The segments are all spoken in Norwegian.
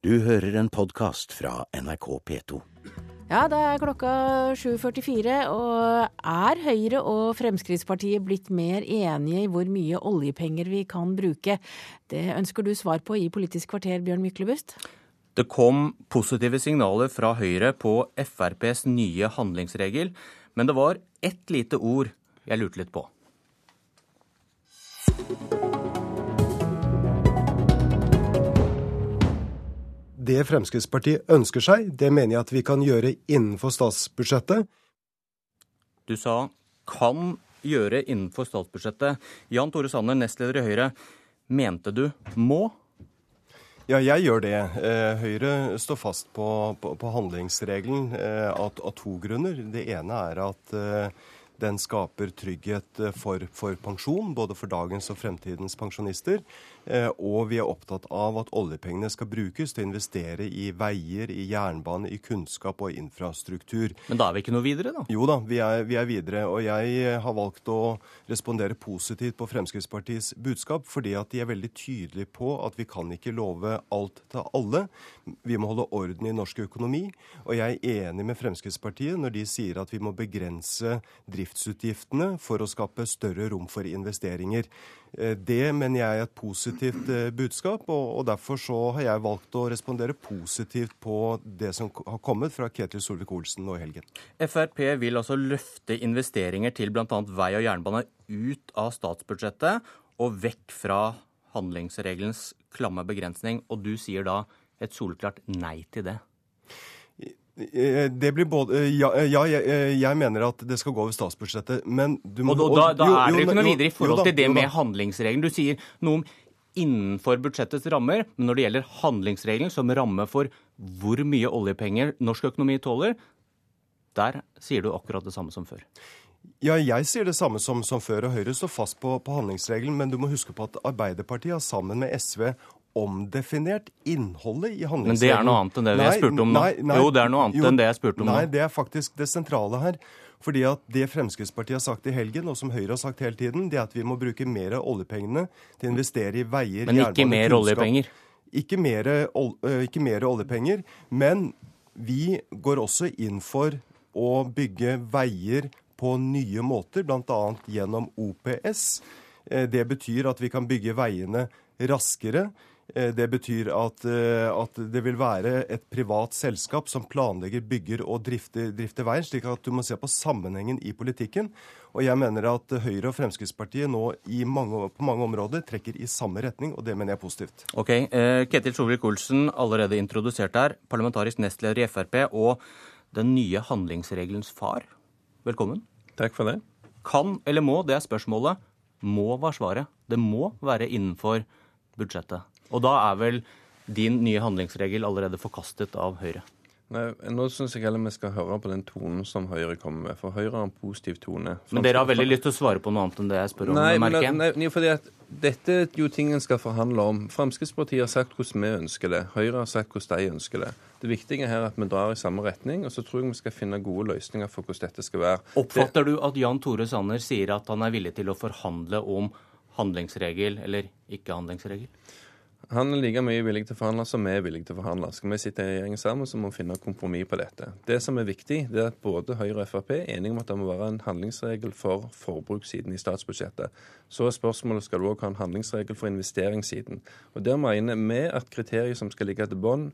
Du hører en podkast fra NRK P2. Ja, det er klokka 7.44, og er Høyre og Fremskrittspartiet blitt mer enige i hvor mye oljepenger vi kan bruke? Det ønsker du svar på i Politisk kvarter, Bjørn Myklebust. Det kom positive signaler fra Høyre på FrPs nye handlingsregel, men det var ett lite ord jeg lurte litt på. Det Fremskrittspartiet ønsker seg, det mener jeg at vi kan gjøre innenfor statsbudsjettet. Du sa 'kan gjøre innenfor statsbudsjettet'. Jan Tore Sanner, nestleder i Høyre. Mente du 'må'? Ja, jeg gjør det. Eh, Høyre står fast på, på, på handlingsregelen eh, av, av, to grunner. Det ene er at eh, den skaper trygghet for, for, pensjon, både for dagens og fremtidens pensjonister. Eh, og vi er opptatt av at oljepengene skal brukes til å investere i veier, i jernbane, i kunnskap og infrastruktur. Men da er vi ikke noe videre, da? Jo da, vi er, vi er videre. Og jeg har valgt å respondere positivt på Fremskrittspartiets budskap, fordi at de er veldig tydelige på at vi kan ikke love alt til alle. Vi må holde orden i norsk økonomi. Og jeg er enig med Fremskrittspartiet når de sier at vi må begrense driftsutgiftene for å skape større rom for investeringer. Eh, det mener jeg er et positivt eh, budskap, og derfor så har jeg valgt å respondere positivt på det som har kommet fra Ketil Solvik-Olsen nå i helgen. Frp vil altså løfte investeringer til bl.a. vei og jernbane ut av statsbudsjettet og vekk fra handlingsregelens klamme begrensning, og du sier da et soleklart nei til det? Eh, det blir både eh, Ja, eh, ja jeg, jeg, mener at det skal gå over statsbudsjettet, men du må Og Da, da, da er det ikke noe videre i forhold til det med handlingsregelen. Du sier noe om innenfor budsjettets rammer, men når det gjelder handlingsregelen som ramme for hvor mye oljepenger norsk økonomi tåler, der sier du akkurat det samme som før. Ja, jeg sier det samme som, som før, og Høyre står fast på, på handlingsregelen. Men du må huske på at Arbeiderpartiet har sammen med SV omdefinert innholdet i handlingsregelen. Men det er noe annet enn det nei, jeg spurte om nå. Nei, nei, jo, det er noe annet jo, enn det jeg spurte om nå. Nei, det er faktisk det sentrale her. Fordi at Det Fremskrittspartiet har sagt i helgen, og som Høyre har sagt hele tiden, det er at vi må bruke mer av oljepengene til å investere i veier, Men ikke jernbane, mer kunnskap. oljepenger? Ikke mer, ikke mer oljepenger. Men vi går også inn for å bygge veier på nye måter, bl.a. gjennom OPS. Eh, det betyr at vi kan bygge veiene raskere. Eh, det betyr at, eh, at, det vil være et privat selskap som planlegger, bygger og drifter, drifter veien, slik at du må se på sammenhengen i politikken. Og jeg mener at Høyre og Fremskrittspartiet nå mange, på mange områder trekker i samme retning, og det mener jeg er positivt. Ok, eh, Ketil Solvik-Olsen, allerede introdusert her, parlamentarisk nestleder i Frp og den nye handlingsregelens far. Velkommen. Takk for det. Kan eller må, det er spørsmålet. Må var svaret. Det må være innenfor budsjettet. Og da er vel din nye handlingsregel allerede forkastet av Høyre? Nei, Nå syns jeg heller vi skal høre på den tonen som Høyre kommer med. For Høyre har en positiv tone. Men dere har veldig lyst til å svare på noe annet enn det jeg spør om? Nei, men, nei, nei fordi at dette er jo ting en skal forhandle om. Fremskrittspartiet har sagt hvordan vi ønsker det. Høyre har sagt hvordan de ønsker det. Det viktige her er at vi drar i samme retning, og så tror jeg vi skal finne gode løsninger for hvordan dette skal være. Oppfatter det... du at Jan Tore Sanner sier at han er villig til å forhandle om handlingsregel eller ikke handlingsregel? Han er like mye villig til å forhandle som vi er villige til å forhandle. Skal vi sitte i regjering sammen, så må vi finne kompromiss på dette. Det som er viktig, det er at både Høyre og Frp er enige om at det må være en handlingsregel for forbrukssiden i statsbudsjettet. Så er spørsmålet skal du òg ha en handlingsregel for investeringssiden. Og Der mener vi at kriteriet som skal ligge til bånn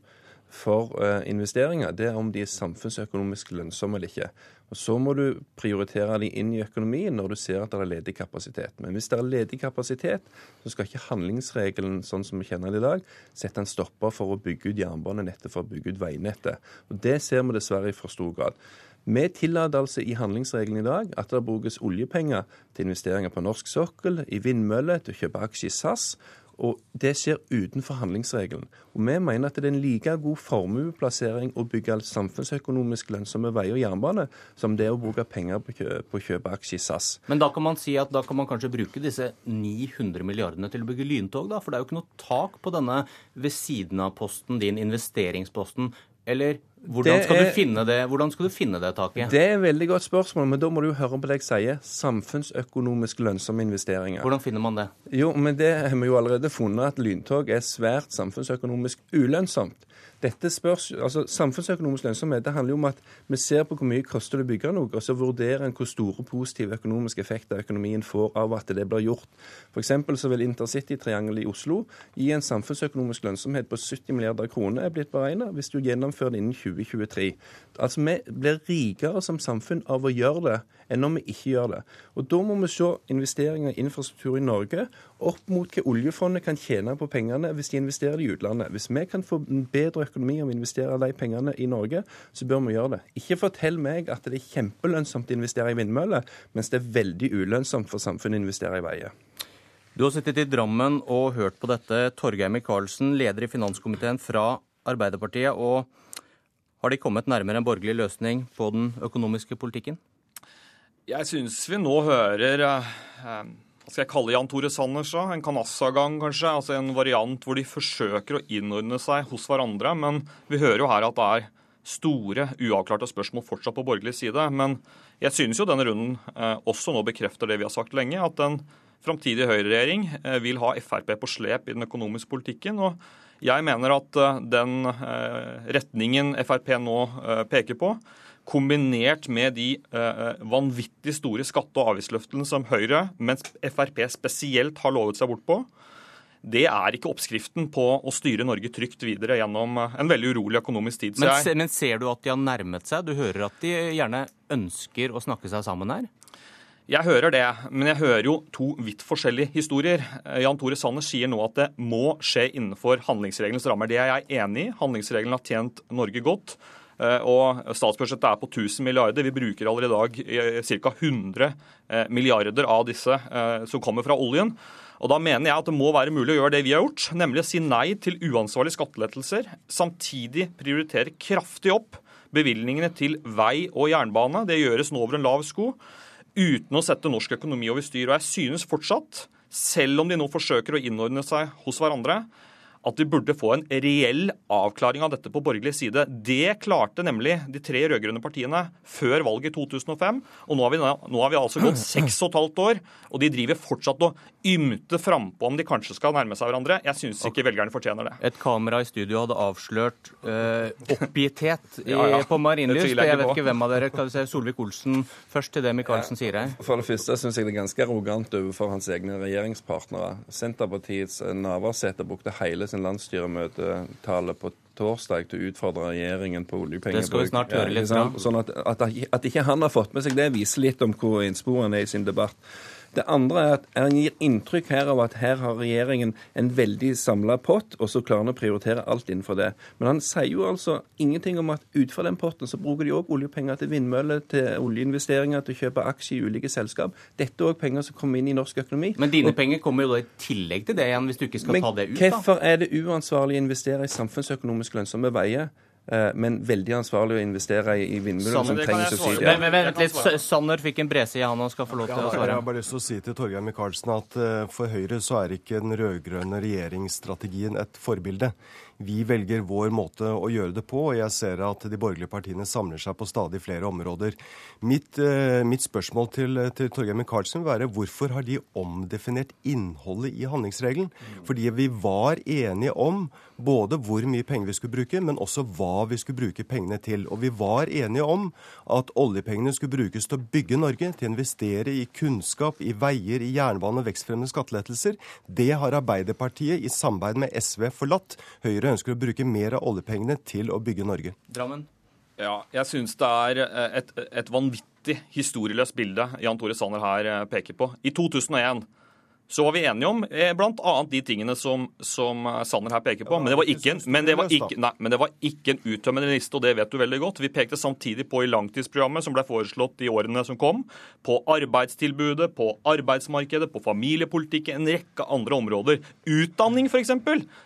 for uh, investeringer, det er om de er samfunnsøkonomisk lønnsomme eller ikke. Og Så må du prioritere de inn i økonomien når du ser at det er ledig kapasitet. Men hvis det er ledig kapasitet, så skal ikke handlingsregelen sånn som vi kjenner det i dag, sette en stopper for å bygge ut jernbanenettet for å bygge ut veinettet. Og Det ser vi dessverre i for stor grad. Vi tillater altså i handlingsregelen i dag at det brukes oljepenger til investeringer på norsk sokkel, i vindmøller, til å kjøpe aksjer i SAS. Og det skjer utenfor handlingsregelen. Og vi mener at det er en like god formueplassering å bygge samfunnsøkonomisk lønnsomme veier og jernbane som det å bruke penger på å kjøpe aksjer i SAS. Men da kan man si at da kan man kanskje bruke disse 900 milliardene til å bygge lyntog, da? For det er jo ikke noe tak på denne ved siden av posten din, investeringsposten. Eller Hvordan skal, er, du det, hvordan skal, du finne det, taket? Det er et veldig godt spørsmål, men da må du jo høre på det jeg sier. Samfunnsøkonomisk lønnsomme investeringer. Hvordan finner man det? Jo, men det har vi jo allerede funnet at lyntog er svært samfunnsøkonomisk ulønnsomt. Dette spørs, altså Samfunnsøkonomisk lønnsomhet det handler jo om at vi ser på hvor mye koster det å bygge noe, og så vurderer en hvor store positive økonomiske effekter økonomien får av at det blir gjort. F.eks. så vil intercitytriangelet i Oslo gi en samfunnsøkonomisk lønnsomhet på 70 milliarder kroner, er blitt beregnet, hvis du gjennomfører det innen 2023. Altså Vi blir rikere som samfunn av å gjøre det enn om vi ikke gjør det. Og Da må vi se investeringer i infrastruktur i Norge opp mot hva oljefondet kan tjene på pengene hvis de investerer i utlandet. Hvis vi kan få bedre økonomi om vi investerer de pengene i Norge, så bør vi gjøre det. Ikke fortell meg at det er kjempelønnsomt å investere i vindmøller, mens det er veldig ulønnsomt for samfunnet å investere i veier. Du har sittet i Drammen og hørt på dette. Torgeir Micaelsen, leder i finanskomiteen fra Arbeiderpartiet. og Har de kommet nærmere en borgerlig løsning på den økonomiske politikken? Jeg syns vi nå hører eh, skal jeg kalle Jan Tore Sanners, da? En Kanassa-gang, kanskje? Altså En variant hvor de forsøker å innordne seg hos hverandre. Men vi hører jo her at det er store, uavklarte spørsmål fortsatt på borgerlig side. Men jeg synes jo denne runden eh, også nå bekrefter det vi har sagt lenge, at en framtidig høyreregjering eh, vil ha Frp på slep i den økonomiske politikken. og jeg mener at eh, den eh, retningen Frp nå eh, peker på, kombinert med de eh, vanvittig store skatte- og avgiftsløftene som Høyre, mens Frp spesielt har lovet seg bort på, det er ikke oppskriften på å styre Norge trygt videre gjennom eh, en veldig urolig økonomisk tid. Men, jeg... men ser du at de har nærmet seg? Du hører at de gjerne ønsker å snakke seg sammen her? Jeg hører det, men jeg hører jo to vidt forskjellige historier. Eh, Jan Tore Sanner sier nå at det må skje innenfor handlingsregelens rammer. Det er jeg enig i. Handlingsregelen har tjent Norge godt. Eh, og Statsbudsjettet er på 1000 milliarder. Vi bruker allerede i dag eh, ca. 100 eh, milliarder av disse som kommer fra oljen. Og Da mener jeg at det må være mulig å gjøre det vi har gjort, nemlig å si nei til uansvarlige skattelettelser, samtidig prioritere kraftig opp bevilgningene til vei og jernbane. Det gjøres nå over en lav sko, uten å sette norsk økonomi over styr. Og jeg synes fortsatt, selv om de nå forsøker å innordne seg hos hverandre, at vi burde få en reell avklaring av dette på borgerlig side. Det klarte nemlig de tre rød-grønne partiene før valget i 2005. Og nå har, vi, nå har vi altså gått seks og et halvt år, og de driver fortsatt og ymter frampå om de kanskje skal nærme seg hverandre. Jeg syns ikke velgerne fortjener det. Et kamera i studio hadde avslørt uh, oppgitthet i, ja, ja. på Marienlyst. Jeg, jeg vet ikke hvem av dere. Kan du se Solvik-Olsen først til det Micaelsen sier her? For det første syns jeg det er ganske arrogant overfor hans egne regjeringspartnere. Senterpartiets Navarsete brukte hele sin sin landsstyremøtetale på torsdag til å utfordre regjeringen på oljepengebruk. Det skal vi snart høre litt fra. Sånn at, at, at, ikke han har fått med seg det, viser litt om hvor innsporene er i sin debatt. Det andre er at han gir inntrykk her av at her har regjeringen en veldig samla pott, og så klarer han å prioritere alt innenfor det. Men han sier jo altså ingenting om at utenfor den potten så bruker de òg oljepenger til vindmøller, til oljeinvesteringer, til å kjøpe aksjer i ulike selskap. Dette er òg penger som kommer inn i norsk økonomi. Men dine og, penger kommer jo da i tillegg til det igjen, hvis du ikke skal ta det ut? Men hvorfor er det uansvarlig å investere i samfunnsøkonomisk lønnsomme veier? Eh, men veldig ansvarlig å investere i vindmøller som trenger subsidier. Men, vent litt, Sanner fikk en breside, han og skal få lov til å svare. Jeg har bare lyst til å si til Torgeir Micaelsen at eh, for Høyre så er ikke den rød-grønne regjeringsstrategien et forbilde. Vi velger vår måte å gjøre det på, og jeg ser at de borgerlige partiene samler seg på stadig flere områder. Mitt, eh, mitt spørsmål til, til Torgeir Micaelsen vil være hvorfor har de omdefinert innholdet i handlingsregelen? Fordi vi var enige om både hvor mye penger vi skulle bruke, men også hva vi skulle bruke pengene til. Og vi var enige om at oljepengene skulle brukes til å bygge Norge, til å investere i kunnskap, i veier, i jernbane og vekstfremmende skattelettelser. Det har Arbeiderpartiet i samarbeid med SV forlatt. Høyre ønsker å bruke mer av oljepengene til å bygge Norge. Drammen. Ja, jeg syns det er eh, et, et vanvittig historieløst bilde Jan Tore Sanner her eh, peker på. I 2001 så var vi enige om eh, bl.a. de tingene som, som, eh, Sanner her peker på. Men det, var ikke, men, det var ikke, nei, men det var ikke en uttømmende liste, og det vet du veldig godt. Vi pekte samtidig på i langtidsprogrammet som ble foreslått i årene som kom, på arbeidstilbudet, på arbeidsmarkedet, på familiepolitikken, en rekke andre områder. Utdanning, f.eks.,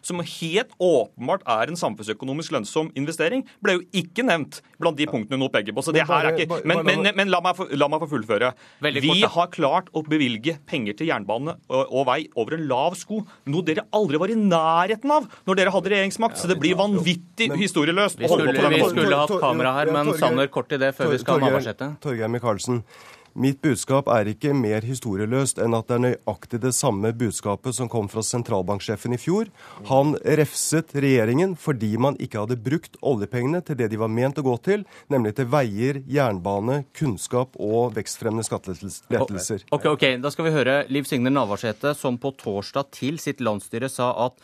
som helt åpenbart er en samfunnsøkonomisk lønnsom investering, ble jo ikke nevnt blant de punktene du nå peker på. Så det her er ikke Men, men, men la, meg få, la meg få fullføre. Vi har klart å bevilge penger til jernbane og vei over en lav sko. Noe dere aldri var i nærheten av når dere hadde regjeringsmakt. Så det blir vanvittig historieløst. Vi skulle, vi skulle hatt kamera her, men Sanner, kort i det før vi skal ha Navarsete. Torgeir Micaelsen. Mitt budskap er ikke mer historieløst enn at det er nøyaktig det samme budskapet som kom fra sentralbanksjefen i fjor. Han refset regjeringen fordi man ikke hadde brukt oljepengene til det de var ment å gå til, nemlig til veier, jernbane, kunnskap og vekstfremmende skattelettelser. Ok, ok, Da skal vi høre Liv Signe Navarsete, som på torsdag til sitt landsstyre sa at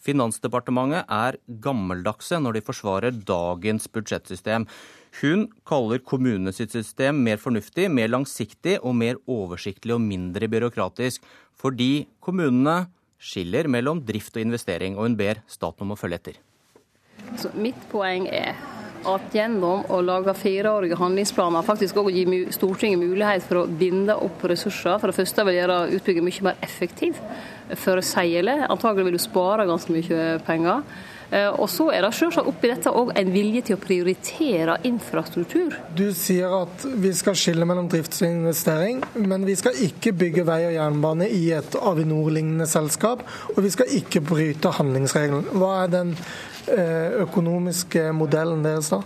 Finansdepartementet er gammeldagse når de forsvarer dagens budsjettsystem. Hun kaller kommunene sitt system mer fornuftig, mer langsiktig og mer oversiktlig og mindre byråkratisk, fordi kommunene skiller mellom drift og investering, og hun ber staten om å følge etter. Så mitt poeng er at gjennom å lage fireårige handlingsplaner faktisk også gi Stortinget mulighet for å binde opp ressurser. For det første vil gjøre utbygging mye mer effektiv. seile. Antagelig vil du spare ganske mye penger. Eh, og så er det selvsagt oppi dette òg en vilje til å prioritere infrastruktur. Du sier at vi skal skille mellom drift og investering, men vi skal ikke bygge vei og jernbane i et Avinor-lignende selskap. Og vi skal ikke bryte handlingsregelen. Hva er den eh, økonomiske modellen deres da?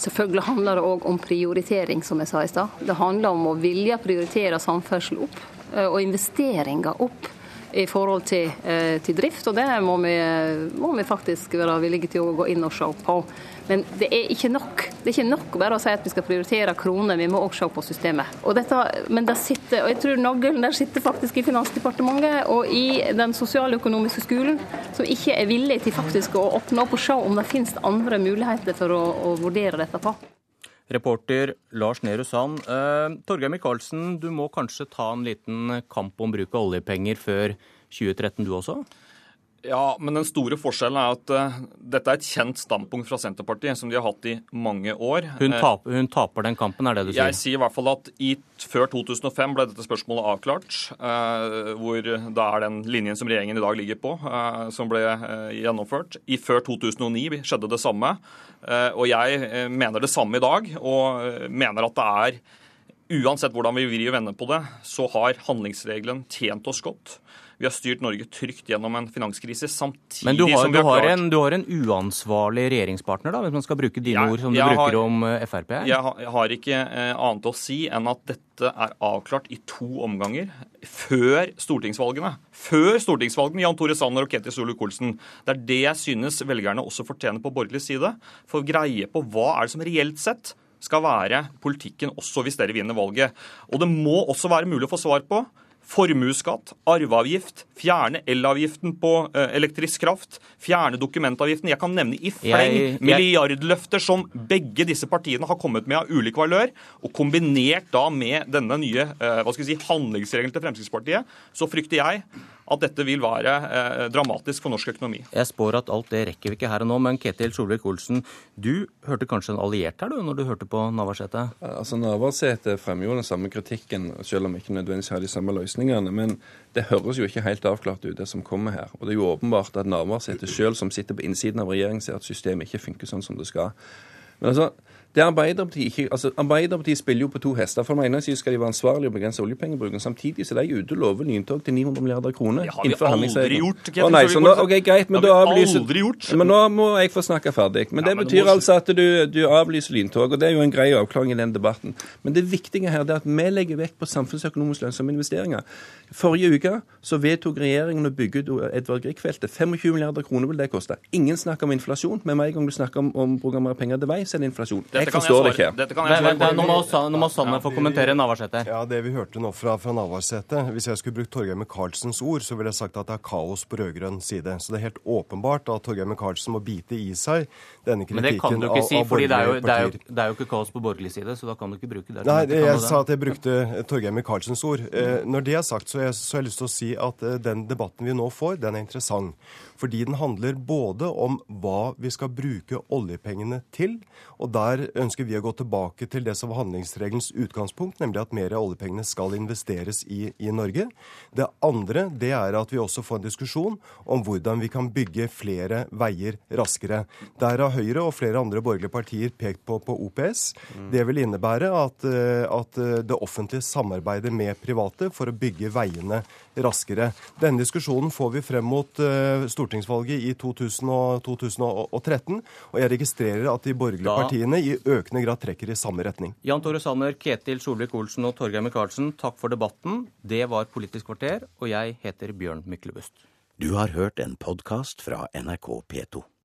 Selvfølgelig handler det òg om prioritering, som jeg sa i stad. Det handler om å vilje prioritere samferdsel opp, eh, og investeringer opp i forhold til, eh, til drift. Og det må vi, må vi, faktisk være villige til å gå inn og se på. Men det er ikke nok. Det er ikke nok bare å si at vi skal prioritere kroner, vi må òg se på systemet. Og dette, men det sitter, og jeg tror nøkkelen der sitter faktisk i Finansdepartementet og i den sosialøkonomiske skolen, som ikke er villig til faktisk å åpne opp og se om det finnes andre muligheter for å, å vurdere dette på. Reporter Lars Nehru Sand. Eh, Torgeir Micaelsen, du må kanskje ta en liten kamp om bruk av oljepenger før 2013 du også? Ja, men den store forskjellen er at uh, dette er et kjent standpunkt fra Senterpartiet, som de har hatt i mange år. Hun, eh, taper, hun taper den kampen, er det du sier? Jeg sier i hvert fall at i, før 2005 ble dette spørsmålet avklart. Uh, hvor da er den linjen som regjeringen i dag ligger på, uh, som ble gjennomført. I før 2009 skjedde det samme. og jeg mener det samme i dag, og mener at det er Uansett hvordan vi vrir og vender på det, så har handlingsregelen tjent oss godt. Vi har styrt Norge trygt gjennom en finanskrise samtidig Men du har, som vi har, klart... en, du har en uansvarlig regjeringspartner, da, hvis man skal bruke dine ja, ord som du bruker har, om eh, Frp? Jeg har, jeg har ikke eh, annet å si enn at dette er avklart i to omganger før stortingsvalgene. Før stortingsvalgene, Jan Tore Sanner og Ketil Solvik-Olsen. Det er det jeg synes velgerne også fortjener på borgerlig side. For å greie på hva er det som reelt sett skal være politikken også hvis dere vinner valget. Og det må også være mulig å få svar på formuesskatt, arveavgift, fjerne elavgiften på uh, elektrisk kraft, fjerne dokumentavgiften. Jeg kan nevne i fleng jeg, jeg... milliardløfter som begge disse partiene har kommet med av ulik valør. Og kombinert da med denne nye uh, hva skal vi si, handlingsregelen til Fremskrittspartiet, så frykter jeg at dette vil være eh, dramatisk for norsk økonomi. Jeg spår at alt det rekker vi ikke her og nå, men Ketil Solvik-Olsen, du hørte kanskje en alliert her du, når du hørte på Navarsete? Altså, Navarsete fremmer jo den samme kritikken, selv om ikke nødvendigvis har de samme løsningene. Men det høres jo ikke helt avklart ut, det som kommer her. Og det er jo åpenbart at Navarsete selv, som sitter på innsiden av regjeringen, ser at systemet ikke funker sånn som det skal. Men altså, det Arbeiderpartiet ikke, altså Arbeiderpartiet spiller jo på to hester. For den ene siden skal de være ansvarlige og begrense oljepengebruken. Samtidig så er de ute og lover lyntog til 900 milliarder kroner. Det har vi aldri gjort. Å, nei, så nå, ok, greit, men, har vi aldri gjort. men nå må jeg få snakke ferdig. Men det ja, men betyr må... altså at du, du, avlyser lyntog, og det er jo en grei avklaring i den debatten. Men det viktige her er at vi legger vekt på samfunnsøkonomisk lønnsomme investeringer. Forrige uke så vedtok regjeringen å bygge ut Edvard Grieg-feltet. 25 milliarder kroner vil det koste. Ingen snakker om inflasjon, men med en gang du snakker om, om å bruke mer penger til vei, så er det inflasjon. Jeg forstår det ikke. Dette kan jeg svare på. Nå må, nå må Sanner få kommentere Navarsete. Ja, Det vi hørte nå fra, fra Navarsete Hvis jeg skulle brukt Torgeir Micaelsens ord, så ville jeg sagt at det er kaos på rød-grønn side. Så det er helt åpenbart at Torgeir Micaelsen må bite i seg denne kritikken av Men det kan du ikke si, for det, det, det, er jo ikke kaos på borgerlig side, så da kan du ikke bruke det. Nei, jeg, jeg sa at jeg brukte Torgeir Micaelsens ord. Eh, når det er sagt, så har jeg, jeg lyst til å si at eh, den debatten vi nå får, den er interessant. Fordi den handler både om hva vi skal bruke oljepengene til, Og der ønsker vi å gå tilbake til det som var handlingsregelens utgangspunkt, nemlig at mer av oljepengene skal investeres i, i Norge. Det andre det er at vi også får en diskusjon om hvordan vi kan bygge flere veier raskere. Der har Høyre og flere andre borgerlige partier pekt på, på OPS. Det vil innebære at, eh, at det offentlige samarbeider med private for å bygge veiene raskere. Denne diskusjonen får vi frem mot uh, stortingsvalget i 2000 og 2013, og jeg registrerer at de borgerlige partiene i økende grad trekker i samme retning. Jan Tore Sanner, Ketil Solvik-Olsen og Torgeir Micaelsen, takk for debatten. Det var Politisk kvarter, og jeg heter Bjørn Myklebust. Du har hørt en podkast fra NRK P2.